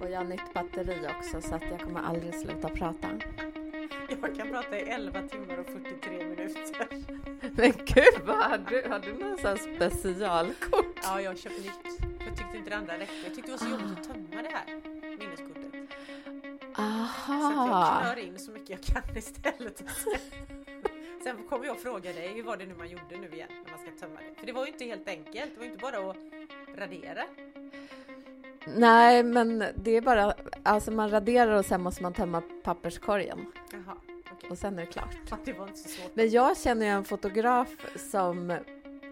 Och jag har nytt batteri också så att jag kommer aldrig sluta prata. Jag kan prata i 11 timmar och 43 minuter. Men gud, vad har du? Har du någon sån specialkort? Ja, jag har köpt nytt. Jag tyckte inte det andra räckte. Jag tyckte det var så jobbigt att tömma det här minneskortet. Så att jag Aha! knör in så mycket jag kan istället. Sen kommer jag fråga dig, hur var det nu man gjorde nu igen För det var ju inte helt enkelt. Det var ju inte bara att radera. Nej, men det är bara, alltså man raderar och sen måste man tömma papperskorgen Jaha, okej. och sen är det klart. Ja, Det var inte så svårt. Men jag känner ju en fotograf som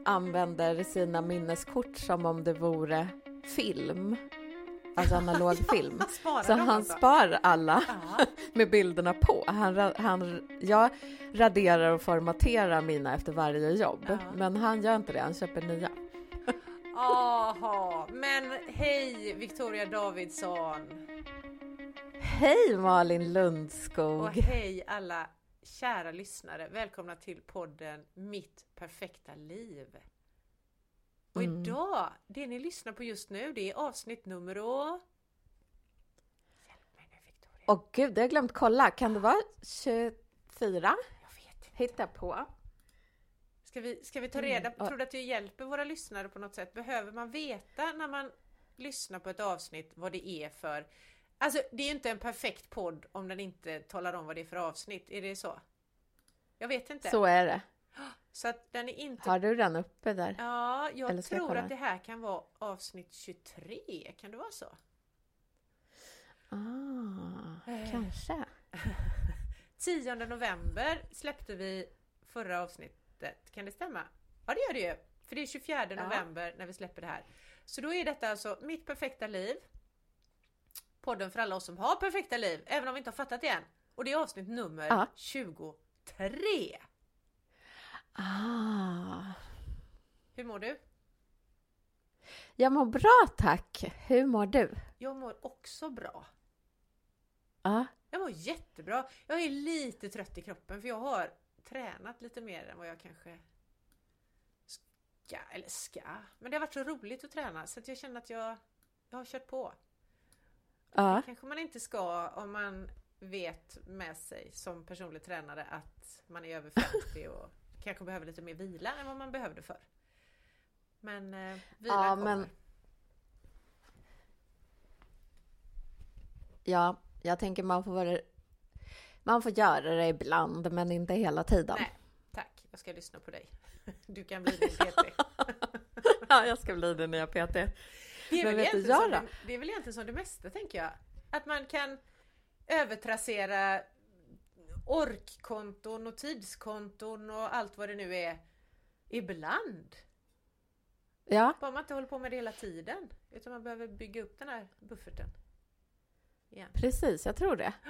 använder sina minneskort som om det vore film. Alltså analog film. Han sparar Så han alltså. spar alla med bilderna på. Han, han, jag raderar och formaterar mina efter varje jobb, Ja. men han gör inte det. Han köper nya. Aha, men hej Victoria Davidsson Hej Malin och Lundskog! hej alla kära lyssnare. Välkomna till podden Mitt perfekta liv. Och Mm. idag, det ni lyssnar på just nu, det är avsnitt nummer. Hjälp mig nu Victoria. Och gud, det har jag glömt kolla. Kan det vara 24? Jag vet inte. Hitta på. Ska vi, ska vi ta reda på, Mm. tror du att det hjälper våra lyssnare på något sätt? Behöver man veta när man lyssnar på ett avsnitt vad det är för... Alltså det är ju inte en perfekt podd om den inte talar om vad det är för avsnitt, är det så? Jag vet inte. Så är det. Så att den är inte... Har du den uppe där? Ja, jag jag tror kolla? att det här kan vara avsnitt 23, kan det vara så? Ah, Eh. kanske. 10 november släppte vi förra avsnittet, kan det stämma? Ja det gör det ju, för det är 24 Ja. november när vi släpper det här. Så då är detta alltså Mitt perfekta liv. Podden för alla oss som har perfekta liv, även om vi inte har fattat det än. Och det är avsnitt nummer Ja. 23. Ah. Hur mår du? Jag mår bra tack. Hur mår du? Jag mår också bra. Ja. Jag mår jättebra. Jag är lite trött i kroppen för jag har tränat lite mer än vad jag kanske ska, eller ska. Men det har varit så roligt att träna så att jag känner att jag, jag har kört på. Ja. kanske man inte ska om man vet med sig som personlig tränare att man är över 50 och kanske behöver lite mer vila än vad man behövde förr. Men eh, vilan Ja, kommer. men- ja, jag tänker man får vara... Man får göra det ibland, men inte hela tiden. Nej, tack. Jag ska lyssna på dig. Du kan bli min PT. Ja, jag ska bli din nya PT. Det är, Men väl vet du, jag det, det är väl egentligen som det mesta tänker jag. Att man kan övertrassera orkkonton och tidskonton och allt vad det nu är ibland. Ja, Bara man inte håller på med det hela tiden. Utan man behöver bygga upp den här bufferten. Igen. precis. Jag tror det.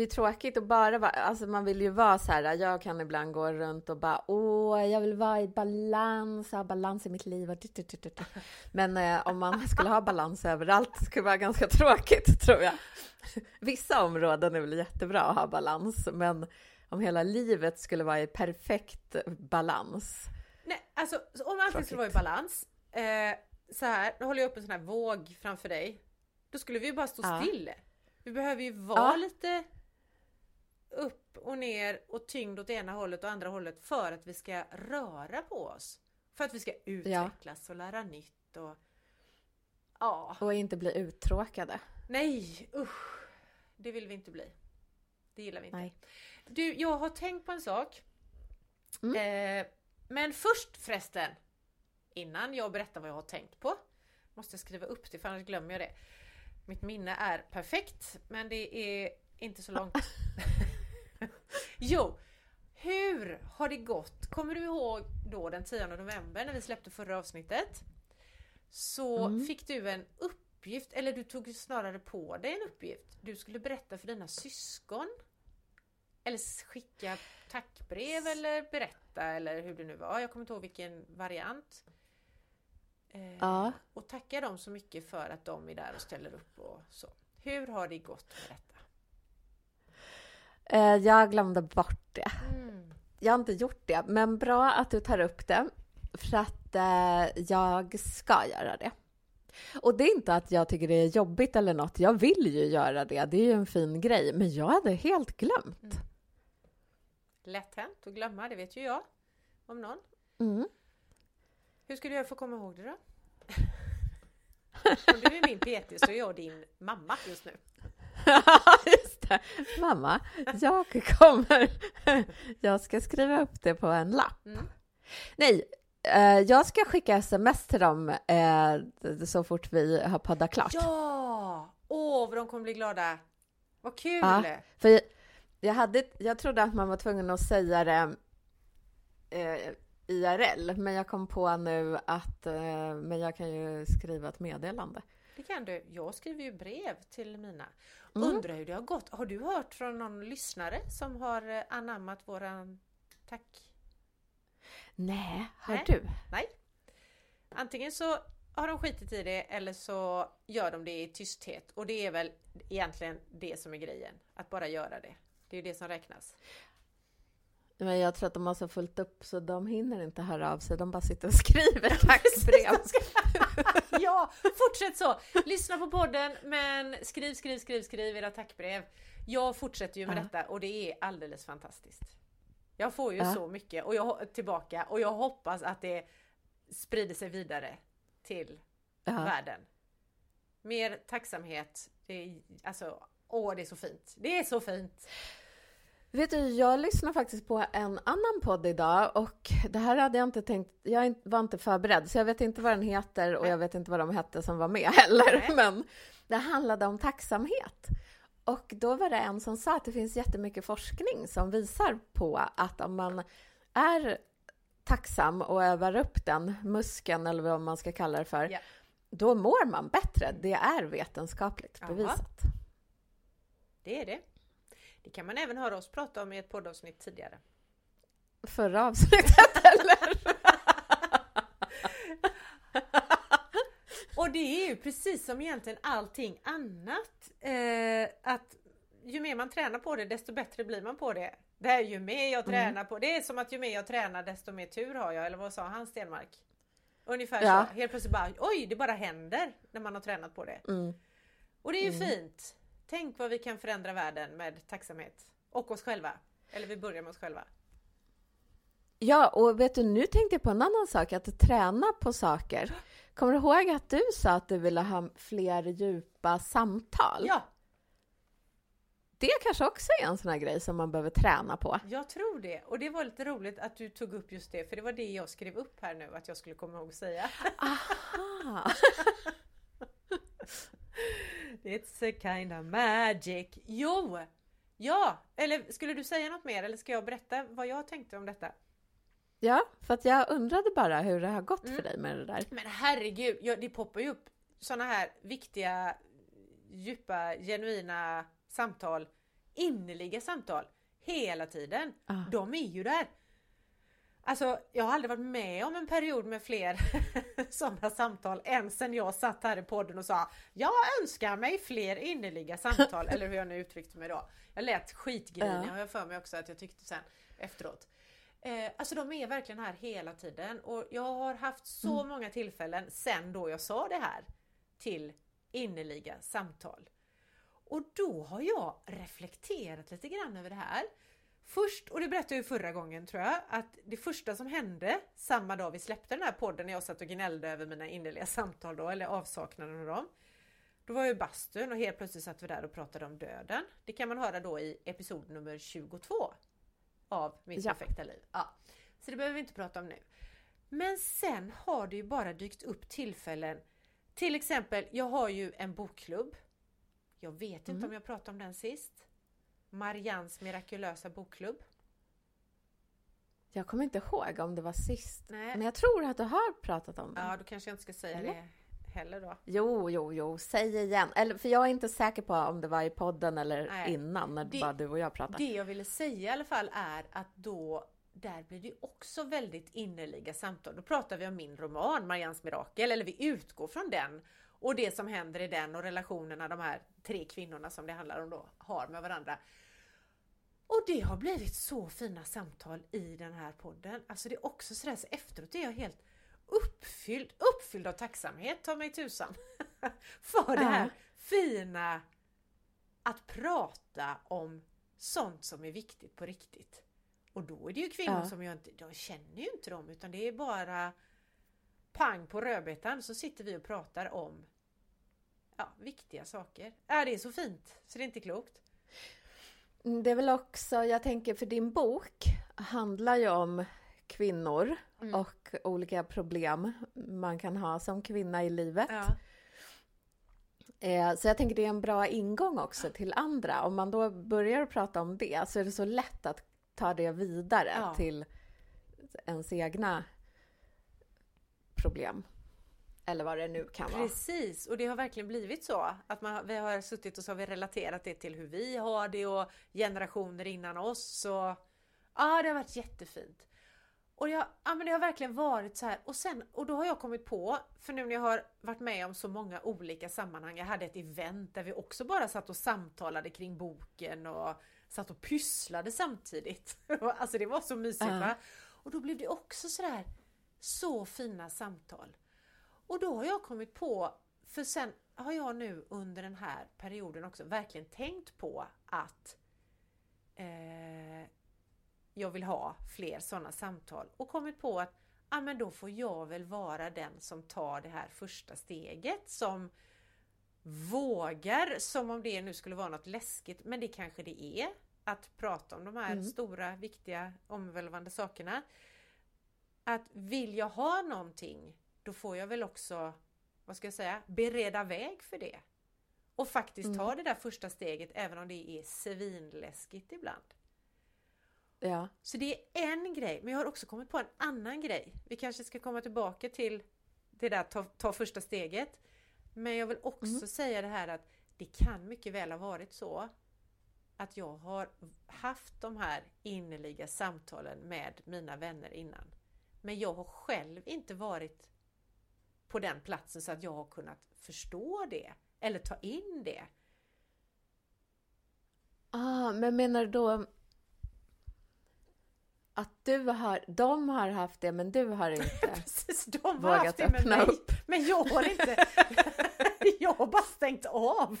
Det är tråkigt att bara vara, alltså man vill ju vara så här, jag kan ibland gå runt och bara åh, jag vill vara i balans, ha balans i mitt liv och. Men eh, om man skulle ha balans överallt skulle det vara ganska tråkigt tror jag. Vissa områden är väl jättebra att ha balans, men om hela livet skulle vara i perfekt balans. Nej, alltså så om allting skulle vara i balans. Eh, så här, nu håller jag upp en sån här våg framför dig. Då skulle vi ju bara stå Ja. still. Vi behöver ju vara Ja. lite upp och ner och tyngd åt ena hållet och andra hållet för att vi ska röra på oss. För att vi ska utvecklas och lära nytt och... Ja, Och inte bli uttråkade. nej usch. Det vill vi inte bli. Det gillar vi inte. Nej. Du, jag har tänkt på en sak. Mm. Eh, men först förresten, innan jag berättar vad jag har tänkt på, måste jag skriva upp det för annars glömmer jag det. Mitt minne är perfekt, men det är inte så långt. jo, hur har det gått? Kommer du ihåg då den 10 november när vi släppte förra avsnittet? Så Mm. fick du en uppgift, eller du tog snarare på dig en uppgift. Du skulle berätta för dina syskon. Eller skicka tackbrev eller berätta eller hur det nu var. Jag kommer inte ihåg vilken variant. Eh, Ja. Och tacka dem så mycket för att de är där och ställer upp och så. Hur har det gått med detta? Eh, jag glömde bort det. Mm. Jag har inte gjort det, men bra att du tar upp det. för att eh, jag ska göra det. Och det är inte att jag tycker det är jobbigt eller något. Jag vill ju göra det. Det är ju en fin grej. Men jag hade helt glömt. Mm. Lätt hänt att glömma, det vet ju jag. Om någon. Mm. Hur göra för att komma ihåg det då? Om du är min PT så är jag din mamma just nu. Just det. Mamma, jag kommer... Jag ska skriva upp det på en lapp. Mm. Nej, eh, jag ska skicka sms till dem eh, så fort vi har poddat klart. Ja! Åh, vad de kommer bli glada! Vad kul! Ja. För jag, hade, jag trodde att man var tvungen att säga det eh, IRL, men jag kom på nu att eh, men jag kan ju skriva ett meddelande. Det kan du. Jag skriver ju brev till mina. Mm. Undrar hur det har gått. Har du hört från någon lyssnare som har eh, anammat våran tack? Nej, har Nej. du? Nej. Antingen så har de skitit i det eller så gör de det i tysthet. Och det är väl egentligen det som är grejen. Att bara göra det. Det är ju det som räknas. Men jag tror att de har så fullt upp så de hinner inte höra av sig. De bara sitter och skriver tackbrev. ja, fortsätt så! Lyssna på podden men skriv, skriv, skriv, skriv era tackbrev. Jag fortsätter ju med Ja. detta och det är alldeles fantastiskt. Jag får ju Ja. så mycket och jag, tillbaka och jag hoppas att det sprider sig vidare till Ja. världen. Mer tacksamhet. Det är, alltså, åh det är så fint. Det är så fint! Vet du, jag lyssnar faktiskt på en annan podd idag och det här hade jag inte tänkt, jag var inte förberedd så jag vet inte vad den heter och jag vet inte vad de hette som var med heller. Men det handlade om tacksamhet. Och då var det en som sa att det finns jättemycket forskning som visar på att om man är tacksam och övar upp den muskeln eller vad man ska kalla det för, Ja. då mår man bättre. Det är vetenskapligt bevisat. Det är det. Det kan man även höra oss prata om i ett poddavsnitt tidigare. Förra avsnittet eller? Och det är ju precis som egentligen allting annat. Eh, att ju mer man tränar på det desto bättre blir man på det. Det är ju mer jag tränar på det är som att ju mer jag tränar desto mer tur har jag. Eller vad sa han Stenmark? Ungefär Ja. så. Helt plötsligt bara oj det bara händer när man har tränat på det. Mm. Och det är ju fint. Tänk vad vi kan förändra världen med tacksamhet. Och oss själva. Eller vi börjar med oss själva. Ja, och vet du, nu tänkte jag på en annan sak, att träna på saker. Kommer du ihåg att du sa att du ville ha fler djupa samtal? Ja, Det kanske också är en sån här grej som man behöver träna på. jag tror det. Och det var lite roligt att du tog upp just det. För det var det jag skrev upp här nu att jag skulle komma ihåg att säga. Aha! It's a kind of magic. Jo! Ja, eller skulle du säga något mer eller ska jag berätta vad jag tänkte om detta? Ja, för att jag undrade bara hur det har gått Mm. för dig med det där. Men herregud, ja, det poppar ju upp såna här viktiga, djupa, genuina samtal, innerliga samtal hela tiden. Ah. De är ju där. Alltså, jag har aldrig varit med om en period med fler sådana samtal än sen jag satt här i podden och sa Jag önskar mig fler innerliga samtal, eller hur jag nu uttryckte mig då. Jag lät skitgrinig Ja. har jag för mig också att jag tyckte sen efteråt. Eh, alltså de är verkligen här hela tiden och jag har haft så många tillfällen sen då jag sa det här till innerliga samtal. Och då har jag reflekterat lite grann över det här. Först, och det berättade jag ju förra gången tror jag, att det första som hände samma dag vi släppte den här podden när jag satt och gnällde över mina innerliga samtal då, eller avsaknaden av dem. Då var jag i bastun och helt plötsligt satt vi där och pratade om döden. Det kan man höra då i episod nummer 22 av Mitt Ja. perfekta liv. Ja. Så det behöver vi inte prata om nu. Men sen har det ju bara dykt upp tillfällen. Till exempel, jag har ju en bokklubb. Jag vet inte Mm. om jag pratade om den sist. Marians mirakulösa bokklubb. Jag kommer inte ihåg om det var sist, Nej. men jag tror att du har pratat om det. Ja, då kanske jag inte ska säga Eller? det heller då. Jo, jo, jo, säg igen. Eller, för jag är inte säker på om det var i podden eller Nej. innan när Det- bara du och jag pratade. Det jag ville säga i alla fall är att då där blir det också väldigt innerliga samtal. Då pratar vi om min roman Marians mirakel, eller vi utgår från den och det som händer i den och relationerna de här tre kvinnorna som det handlar om då har med varandra. Och det har blivit så fina samtal i den här podden. Alltså det är också sådär, så efteråt är jag helt uppfylld, uppfylld av tacksamhet, ta mig tusan, för det här fina att prata om sånt som är viktigt på riktigt. Och då är det ju kvinnor Ja. som jag inte, jag känner ju inte dem utan det är bara pang på rödbetan så sitter vi och pratar om ja, viktiga saker. Ja, det är så fint så det är inte klokt. Mm, Det är väl också, jag tänker för din bok handlar ju om kvinnor Mm. och olika problem man kan ha som kvinna i livet. Ja. Eh, Så jag tänker det är en bra ingång också till andra. Om man då börjar prata om det så är det så lätt att ta det vidare Ja. till ens egna problem. Eller vad det nu kan vara. Precis, och det har verkligen blivit så att man, vi har suttit och så har vi relaterat det till hur vi har det och generationer innan oss. Och, ja, det har varit jättefint. Och jag, ja, men det har verkligen varit så här. Och, sen, och då har jag kommit på, för nu när jag har varit med om så många olika sammanhang. Jag hade ett event där vi också bara satt och samtalade kring boken och satt och pysslade samtidigt. alltså det var så mysigt Ja. va? Och då blev det också sådär så fina samtal. Och då har jag kommit på, för sen har jag nu under den här perioden också verkligen tänkt på att eh, jag vill ha fler sådana samtal och kommit på att ah, men då får jag väl vara den som tar det här första steget som vågar, som om det nu skulle vara något läskigt, men det kanske det är, att prata om de här Mm. stora, viktiga, omvälvande sakerna. Att vill jag ha någonting, då får jag väl också, vad ska jag säga, bereda väg för det. Och faktiskt ta Mm. det där första steget även om det är svinläskigt ibland. Ja. Så det är en grej, men jag har också kommit på en annan grej. Vi kanske ska komma tillbaka till det där ta, ta första steget. Men jag vill också Mm. säga det här att det kan mycket väl ha varit så att jag har haft de här innerliga samtalen med mina vänner innan. Men jag har själv inte varit på den platsen så att jag har kunnat förstå det eller ta in det. Ah, men menar du då att du har, de har haft det men du har inte? Precis, de har Vågat haft det mig. upp. Men jag har inte. jag har bara stängt av.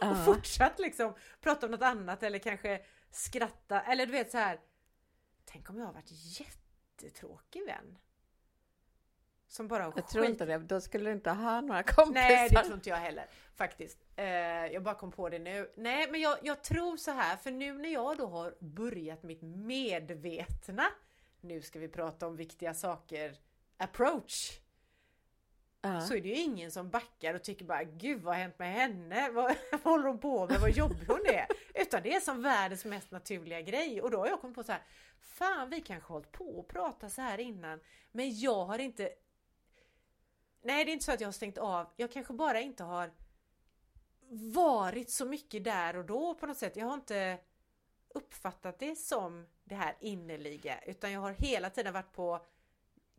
Och Ja. fortsatt liksom prata om något annat eller kanske skratta eller du vet så här. Tänk om jag har varit jättetråkig vän. Som bara Jag tror inte det, då skulle du inte ha några kompisar. Nej, det tror inte jag heller faktiskt. Eh, jag bara kom på det nu. Nej, men jag, jag tror så här, för nu när jag då har börjat mitt medvetna, nu ska vi prata om viktiga saker, approach, så är det ju ingen som backar och tycker bara gud vad har hänt med henne? Vad, vad håller hon på med? Vad jobbig hon är? Utan det är som världens mest naturliga grej och då har jag kommit på så här Fan vi kanske hållit på och prata så här innan men jag har inte Nej det är inte så att jag har stängt av, jag kanske bara inte har varit så mycket där och då på något sätt. Jag har inte uppfattat det som det här innerliga utan jag har hela tiden varit på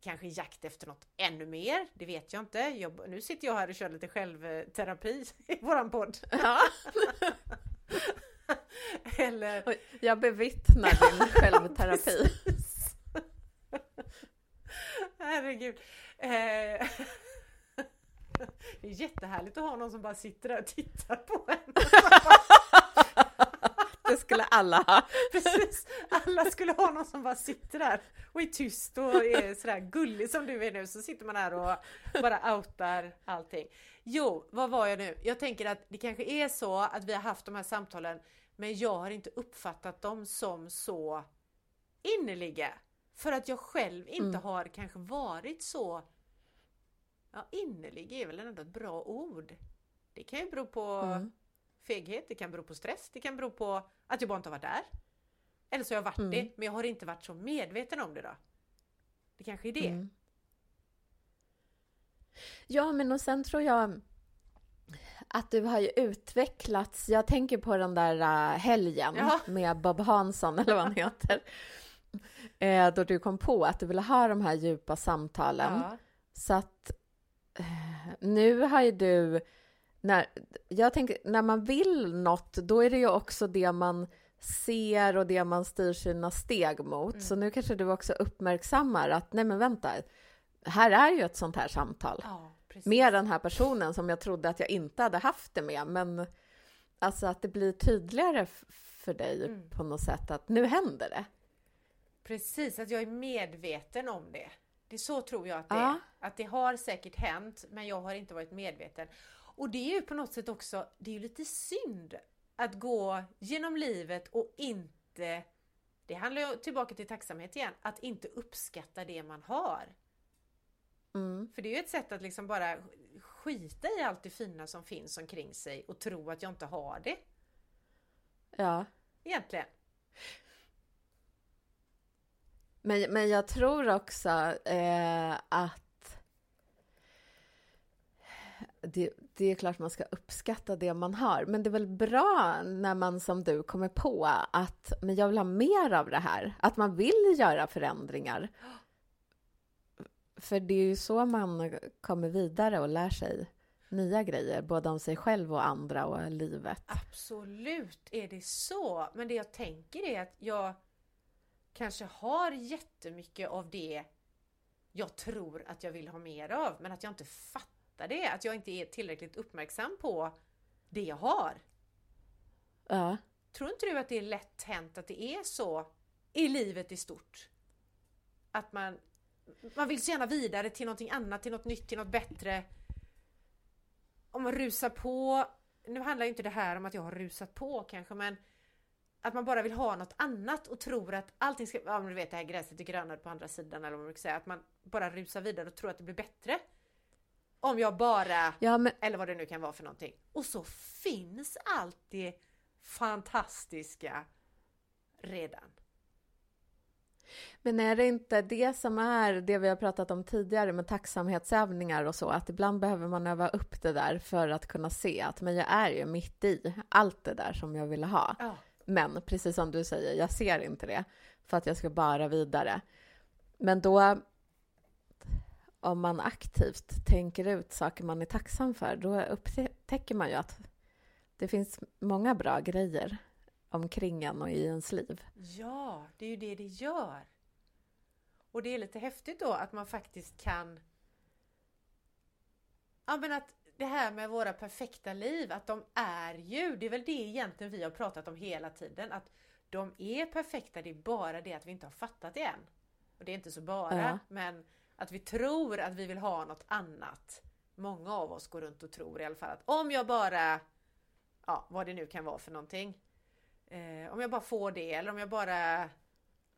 kanske jakt efter något ännu mer, det vet jag inte. Jag, nu sitter jag här och kör lite självterapi i våran podd. Ja. Eller Jag bevittnar din självterapi. Herregud. Eh, Det är jättehärligt att ha någon som bara sitter där och tittar på en. Det skulle alla ha. Precis. Alla skulle ha någon som bara sitter där och är tyst och är sådär gullig som du är nu. Så sitter man här och bara outar allting. Jo, vad var jag nu? Jag tänker att det kanske är så att vi har haft de här samtalen men jag har inte uppfattat dem som så innerliga. För att jag själv inte Mm. har kanske varit så Ja, innerlig är väl ändå ett bra ord. Det kan ju bero på Mm. feghet, det kan bero på stress, det kan bero på att jag bara inte har varit där. Eller så har jag varit Mm. det, men jag har inte varit så medveten om det då. Det kanske är det. Mm. Ja, men och sen tror jag att du har ju utvecklats. Jag tänker på den där äh, helgen Ja. med Bob Hansson, eller vad han heter. Eh, då du kom på att du ville ha de här djupa samtalen. Ja. Så att eh, nu har ju du... När, jag tänker, när man vill något, då är det ju också det man ser och det man styr sina steg mot. Mm. Så nu kanske du också uppmärksammar att nej men vänta, här är ju ett sånt här samtal. Ja, med den här personen som jag trodde att jag inte hade haft det med. Men alltså att det blir tydligare för dig mm. på något sätt att nu händer det. Precis, att jag är medveten om det. Det är så tror jag att det ja. är. Att det har säkert hänt, men jag har inte varit medveten. Och det är ju på något sätt också, det är ju lite synd att gå genom livet och inte, det handlar ju tillbaka till tacksamhet igen, att inte uppskatta det man har. Mm. För det är ju ett sätt att liksom bara skita i allt det fina som finns omkring sig och tro att jag inte har det. Ja. Egentligen. Men, men jag tror också eh, att det, det, är klart man ska uppskatta det man har, men det är väl bra när man som du kommer på att men jag vill ha mer av det här, att man vill göra förändringar. För det är ju så man kommer vidare och lär sig nya grejer, både om sig själv och andra och livet. Absolut är det så, men det jag tänker är att jag kanske har jättemycket av det jag tror att jag vill ha mer av, men att jag inte fattar det, att jag inte är tillräckligt uppmärksam på det jag har. Ja. Tror inte du att det är lätt hänt att det är så i livet i stort? Att man, man vill så gärna vidare till någonting annat, till något nytt, till något bättre. Om man rusar på, nu handlar inte det här om att jag har rusat på kanske, men att man bara vill ha något annat och tror att allting ska, ja men du vet det här gräset är grönare på andra sidan eller vad man brukar säga, att man bara rusar vidare och tror att det blir bättre. Om jag bara, ja, men... eller vad det nu kan vara för någonting. Och så finns allt det fantastiska redan. Men är det inte det som är det vi har pratat om tidigare med tacksamhetsövningar och så, att ibland behöver man öva upp det där för att kunna se att men jag är ju mitt i allt det där som jag ville ha. Ja. Men precis som du säger, jag ser inte det för att jag ska bara vidare. Men då, om man aktivt tänker ut saker man är tacksam för, då upptäcker man ju att det finns många bra grejer omkring en och i ens liv. Ja, det är ju det det gör. Och det är lite häftigt då att man faktiskt kan... Ja, men att det här med våra perfekta liv, att de är ju, det är väl det egentligen vi har pratat om hela tiden, att de är perfekta, det är bara det att vi inte har fattat det än. Och det är inte så bara, ja. men att vi tror att vi vill ha något annat. Många av oss går runt och tror i alla fall att om jag bara, ja vad det nu kan vara för någonting. Eh, om jag bara får det eller om jag bara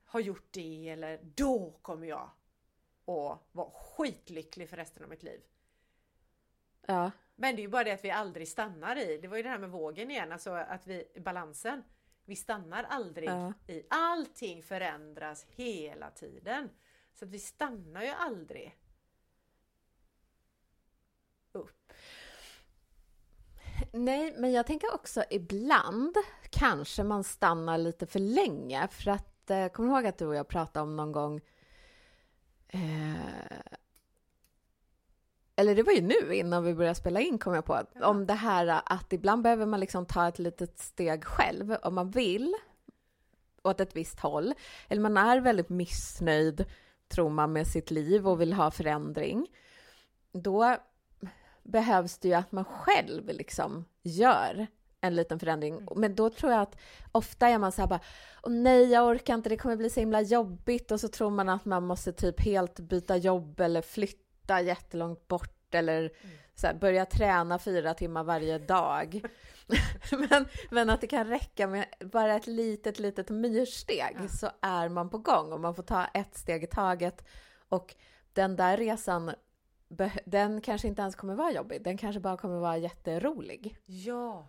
har gjort det eller då kommer jag att vara skitlycklig för resten av mitt liv. Ja. Men det är ju bara det att vi aldrig stannar i, det var ju det här med vågen igen, alltså att vi, balansen. Vi stannar aldrig ja. i, allting förändras hela tiden. Så att vi stannar ju aldrig upp. Nej, men jag tänker också ibland kanske man stannar lite för länge för att, eh, kommer du ihåg att du och jag pratade om någon gång eh, eller det var ju nu innan vi började spela in kom jag på, om det här att ibland behöver man liksom ta ett litet steg själv om man vill åt ett visst håll. Eller man är väldigt missnöjd, tror man, med sitt liv och vill ha förändring. Då behövs det ju att man själv liksom gör en liten förändring. Mm. Men då tror jag att ofta är man så här bara, åh nej, jag orkar inte, det kommer bli så himla jobbigt och så tror man att man måste typ helt byta jobb eller flytta flytta jättelångt bort eller mm. så här, börja träna fyra timmar varje dag. men, men att det kan räcka med bara ett litet, litet myrsteg ja. så är man på gång och man får ta ett steg i taget. Och den där resan, den kanske inte ens kommer vara jobbig. Den kanske bara kommer vara jätterolig. Ja,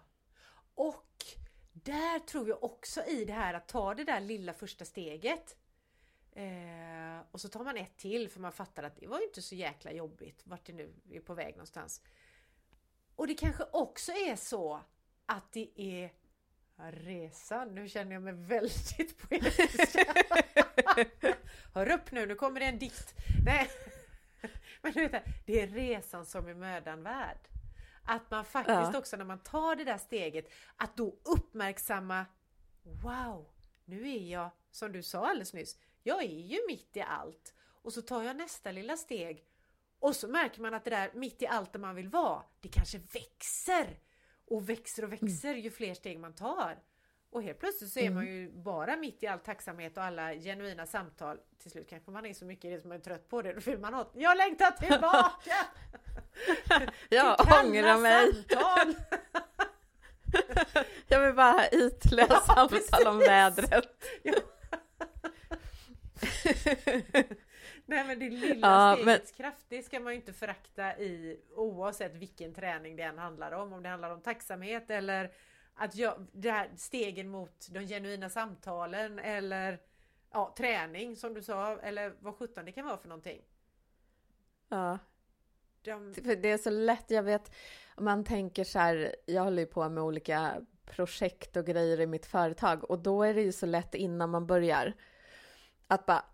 och där tror jag också i det här att ta det där lilla första steget. Eh, och så tar man ett till för man fattar att det var inte så jäkla jobbigt vart det nu är på väg någonstans. Och det kanske också är så att det är resan. Nu känner jag mig väldigt poetisk. Hör upp nu, nu kommer det en dikt. Nej. Men du vet, det är resan som är mödan värd. Att man faktiskt ja. också när man tar det där steget, att då uppmärksamma Wow! Nu är jag, som du sa alldeles nyss, jag är ju mitt i allt. Och så tar jag nästa lilla steg och så märker man att det där mitt i allt där man vill vara, det kanske växer! Och växer och växer ju fler steg man tar. Och helt plötsligt så är man ju bara mitt i all tacksamhet och alla genuina samtal. Till slut kanske man är så mycket i det som man är trött på det, då vill man åt. Jag längtar tillbaka! Jag Till ångrar mig. samtal. Jag vill bara ha ytliga Ja, samtal om precis. vädret. Ja. Nej men det lilla Ja, stegets kraft, det ska man ju inte förakta i oavsett vilken träning det än handlar om. Om det handlar om tacksamhet eller att jag, det här stegen mot de genuina samtalen eller ja, träning som du sa eller vad sjutton det kan vara för någonting. Ja. De, För det är så lätt, jag vet, om man tänker så här, jag håller ju på med olika projekt och grejer i mitt företag och då är det ju så lätt innan man börjar att bara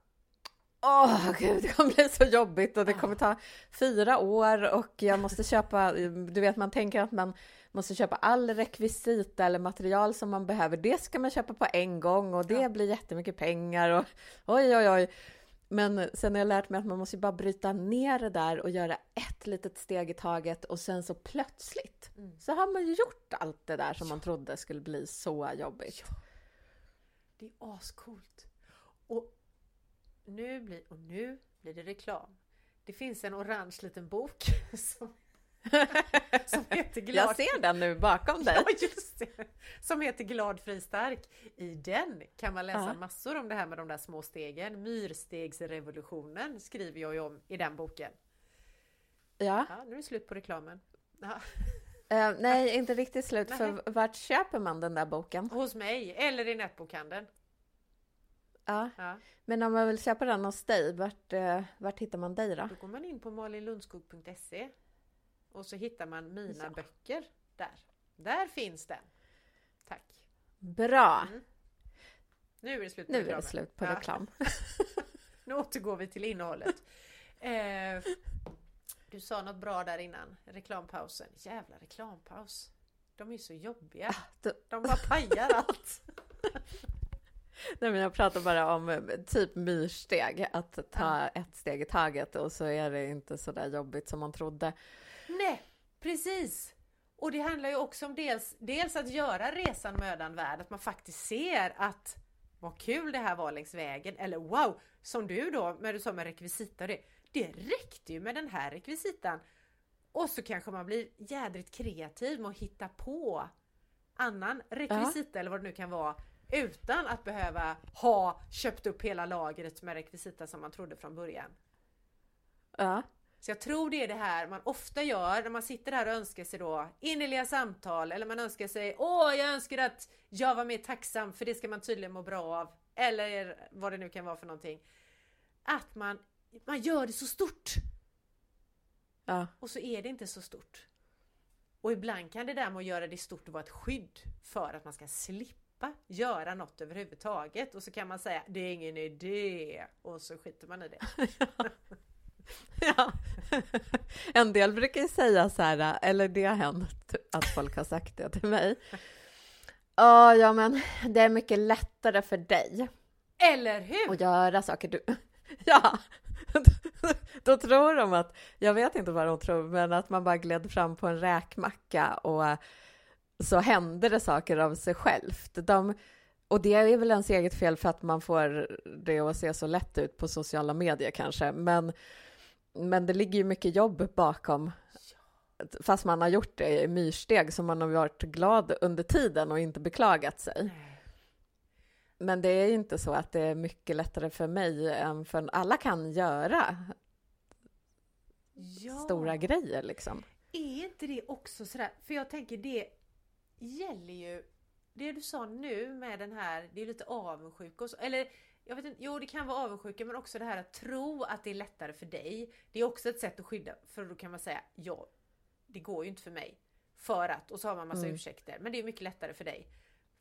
Åh gud, det kommer bli så jobbigt och det kommer ta fyra år och jag måste köpa, du vet man tänker att man måste köpa all rekvisita eller material som man behöver. Det ska man köpa på en gång och det Ja. blir jättemycket pengar och oj oj oj. Men sen har jag lärt mig att man måste bara bryta ner det där och göra ett litet steg i taget och sen så plötsligt Mm. så har man ju gjort allt det där som man trodde skulle bli så jobbigt. det är ascoolt. Och nu blir, och nu blir det reklam. Det finns en orange liten bok som, som heter Glad Jag ser den nu bakom dig. Ja, just det! Som heter Glad, fri, stark. I den kan man läsa Ja. massor om det här med de där små stegen. Myrstegsrevolutionen skriver jag ju om i den boken. Ja. Ja, nu är det slut på reklamen. Ja. Eh, nej, inte riktigt slut. Nej. För vart köper man den där boken? Hos mig, eller i nätbokhandeln. Ja. Ja. Men om man vill köpa den hos dig, vart, eh, vart hittar man dig då? Då går man in på malinlundskog.se och så hittar man mina Ja. böcker där. Där finns den. Tack. Bra! Mm. Nu är det slut på Nu är det slut på Ja. reklam. Nu återgår vi till innehållet. Eh, du sa något bra där innan, reklampausen. Jävla reklampaus. De är så jobbiga. då- De bara pajar allt. Nej, men jag pratar bara om eh, typ myrsteg, att ta Ja. ett steg i taget och så är det inte så där jobbigt som man trodde. Nej, precis! Och det handlar ju också om dels, dels att göra resan mödan värd, att man faktiskt ser att vad kul det här var längs vägen, eller wow, som du då, när du sa med rekvisita det, det räckte ju med den här rekvisitan. Och så kanske man blir jädrigt kreativ med att hitta på annan rekvisita eller vad det nu kan vara utan att behöva ha köpt upp hela lagret med rekvisita som man trodde från början. Ja, Så jag tror det är det här man ofta gör när man sitter där och önskar sig då innerliga samtal eller man önskar sig Åh, jag önskar att jag var mer tacksam för det ska man tydligen må bra av. Eller vad det nu kan vara för någonting. Att man, man gör det så stort ja, och så är det inte så stort. Och ibland kan det där med att göra det stort vara ett skydd för att man ska slippa göra något överhuvudtaget och så kan man säga det är ingen idé och så skiter man i det. ja. En del brukar ju säga så här, eller det har hänt att folk har sagt det till mig. Ja, ja, men det är mycket lättare för dig Eller hur? att göra saker du... Ja, då tror de att, jag vet inte vad de tror, men att man bara gled fram på en räkmacka och så händer det saker av sig självt. De, och det är väl ens eget fel för att man får det att se så lätt ut på sociala medier kanske, men, men det ligger ju mycket jobb bakom. Fast man har gjort det i myrsteg så man har varit glad under tiden och inte beklagat sig. Men det är ju inte så att det är mycket lättare för mig än för alla kan göra Ja. stora grejer liksom. Är inte det också sådär, för jag tänker det gäller ju det du sa nu med den här, det är lite avundsjuka och så, eller jag vet inte, jo det kan vara avundsjuka men också det här att tro att det är lättare för dig. Det är också ett sätt att skydda, för då kan man säga ja, det går ju inte för mig. För att, och så har man massa Mm. ursäkter, men det är mycket lättare för dig.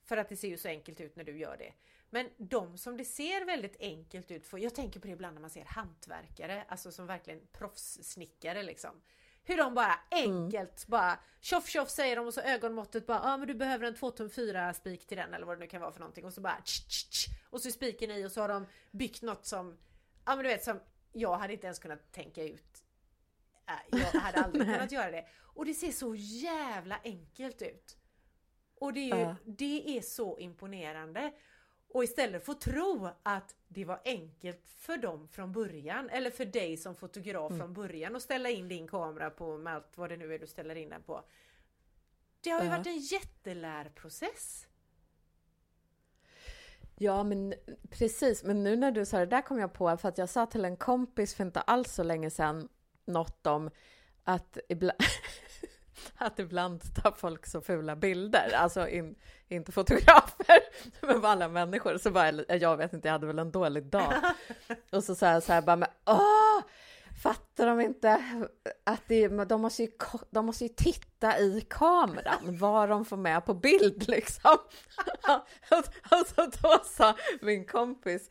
För att det ser ju så enkelt ut när du gör det. Men de som det ser väldigt enkelt ut för, jag tänker på det ibland när man ser hantverkare, alltså som verkligen proffssnickare liksom. Hur de bara enkelt bara tjoff tjoff säger de och så ögonmåttet bara ja ah, men du behöver en 2 tum 4 spik till den eller vad det nu kan vara för någonting och så bara tsch, tsch, tsch, och så är spiken i och så har de byggt något som ja men du vet som jag hade inte ens kunnat tänka ut. Äh, jag hade aldrig kunnat göra det. Och det ser så jävla enkelt ut. Och det är, ju, Ja. det är så imponerande. Och istället få tro att det var enkelt för dem från början eller för dig som fotograf Mm. från början att ställa in din kamera på med allt vad det nu är du ställer in den på. Det har ju Ja. varit en jättelärprocess. Ja, men precis. Men nu när du sa det där kom jag på, för att jag sa till en kompis för inte alls så länge sedan något om att ibland, att ibland tar folk så fula bilder, alltså in, inte fotografer, men vanliga människor. Så bara, jag vet inte, jag hade väl en dålig dag. Och så sa jag så här bara, men åh! Fattar de inte att det, de, måste ju, de måste ju titta i kameran vad de får med på bild liksom. och, och så då sa min kompis,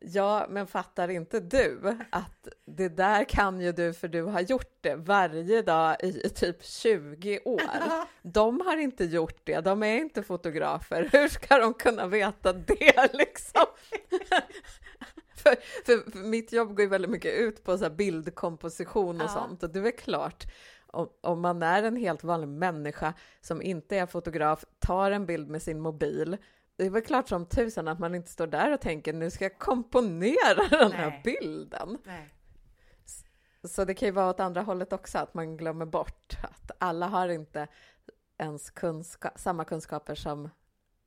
ja men fattar inte du att det där kan ju du för du har gjort det varje dag i typ 20 år. De har inte gjort det, de är inte fotografer. Hur ska de kunna veta det liksom? för, för, för mitt jobb går ju väldigt mycket ut på så bildkomposition och Ja. sånt och det är väl klart om, om man är en helt vanlig människa som inte är fotograf, tar en bild med sin mobil, det är väl klart som tusan att man inte står där och tänker nu ska jag komponera den här Nej. bilden. Nej. Så det kan ju vara åt andra hållet också, att man glömmer bort att alla har inte ens kunska samma kunskaper som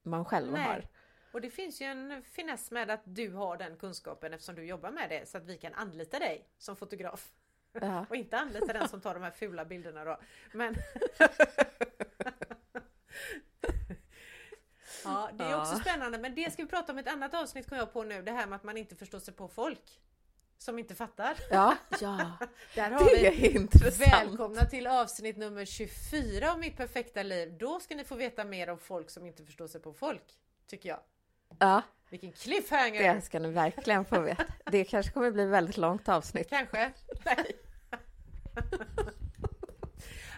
man själv Nej. har. Och det finns ju en finess med att du har den kunskapen eftersom du jobbar med det så att vi kan anlita dig som fotograf. Ja. Och inte anlita den som tar de här fula bilderna då. Men... ja, det är Ja. också spännande men det ska vi prata om i ett annat avsnitt kom jag på nu. Det här med att man inte förstår sig på folk. Som inte fattar. Ja, ja, Där har det vi är intressant. Välkomna till avsnitt nummer 24 av Mitt Perfekta Liv. Då ska ni få veta mer om folk som inte förstår sig på folk. Tycker jag. Ja, Vilken cliffhanger! det ska ni verkligen få veta. Det kanske kommer bli väldigt långt avsnitt. Kanske. Nej.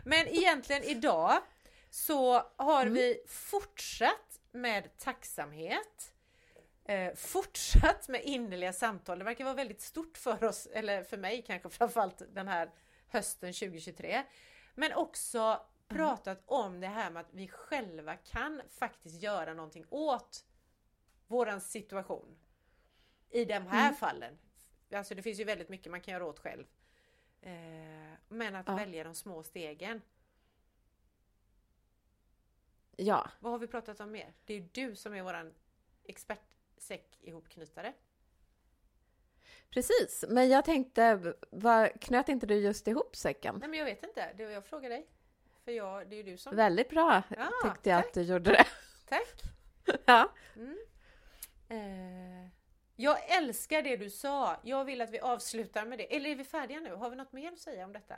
Men egentligen idag så har vi fortsatt med tacksamhet. Eh, fortsatt med innerliga samtal. Det verkar vara väldigt stort för oss, eller för mig kanske framförallt den här hösten 2023. Men också pratat om det här med att vi själva kan faktiskt göra någonting åt våran situation. I de här fallen. Alltså det finns ju väldigt mycket man kan göra åt själv. Eh, men att Ja. välja de små stegen. Ja, Vad har vi pratat om mer? Det är ju du som är våran expertsäck ihopknytare. precis. Men jag tänkte, vad, knöt inte du just ihop säcken? Nej men jag vet inte, det var jag frågar dig. För jag, det är ju du som... Väldigt bra Ja, tyckte jag tack. att du gjorde det. Tack! Ja. Mm. Eh, jag älskar det du sa. Jag vill att vi avslutar med det. Eller är vi färdiga nu? Har vi något mer att säga om detta?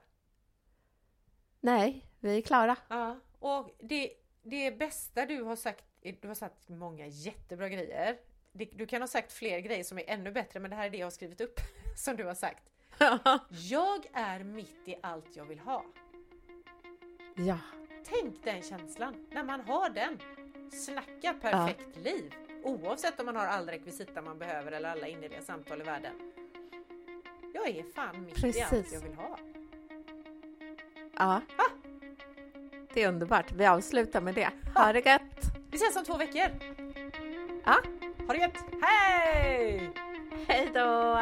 Nej, vi är klara. Ja, och det, det bästa du har sagt, du har sagt många jättebra grejer. Du kan ha sagt fler grejer som är ännu bättre, men det här är det jag har skrivit upp som du har sagt. Jag är mitt i allt jag vill ha. ja, Tänk den känslan, när man har den. Snacka perfekt liv! Oavsett om man har all rekvisita man behöver eller alla innerliga samtal i världen. Jag är fan mitt i allt Precis. jag vill ha. ja. Det är underbart. Vi avslutar med det. Ha det gött! Vi ses om två veckor! Ja, Ha det gött! Hej! hej då!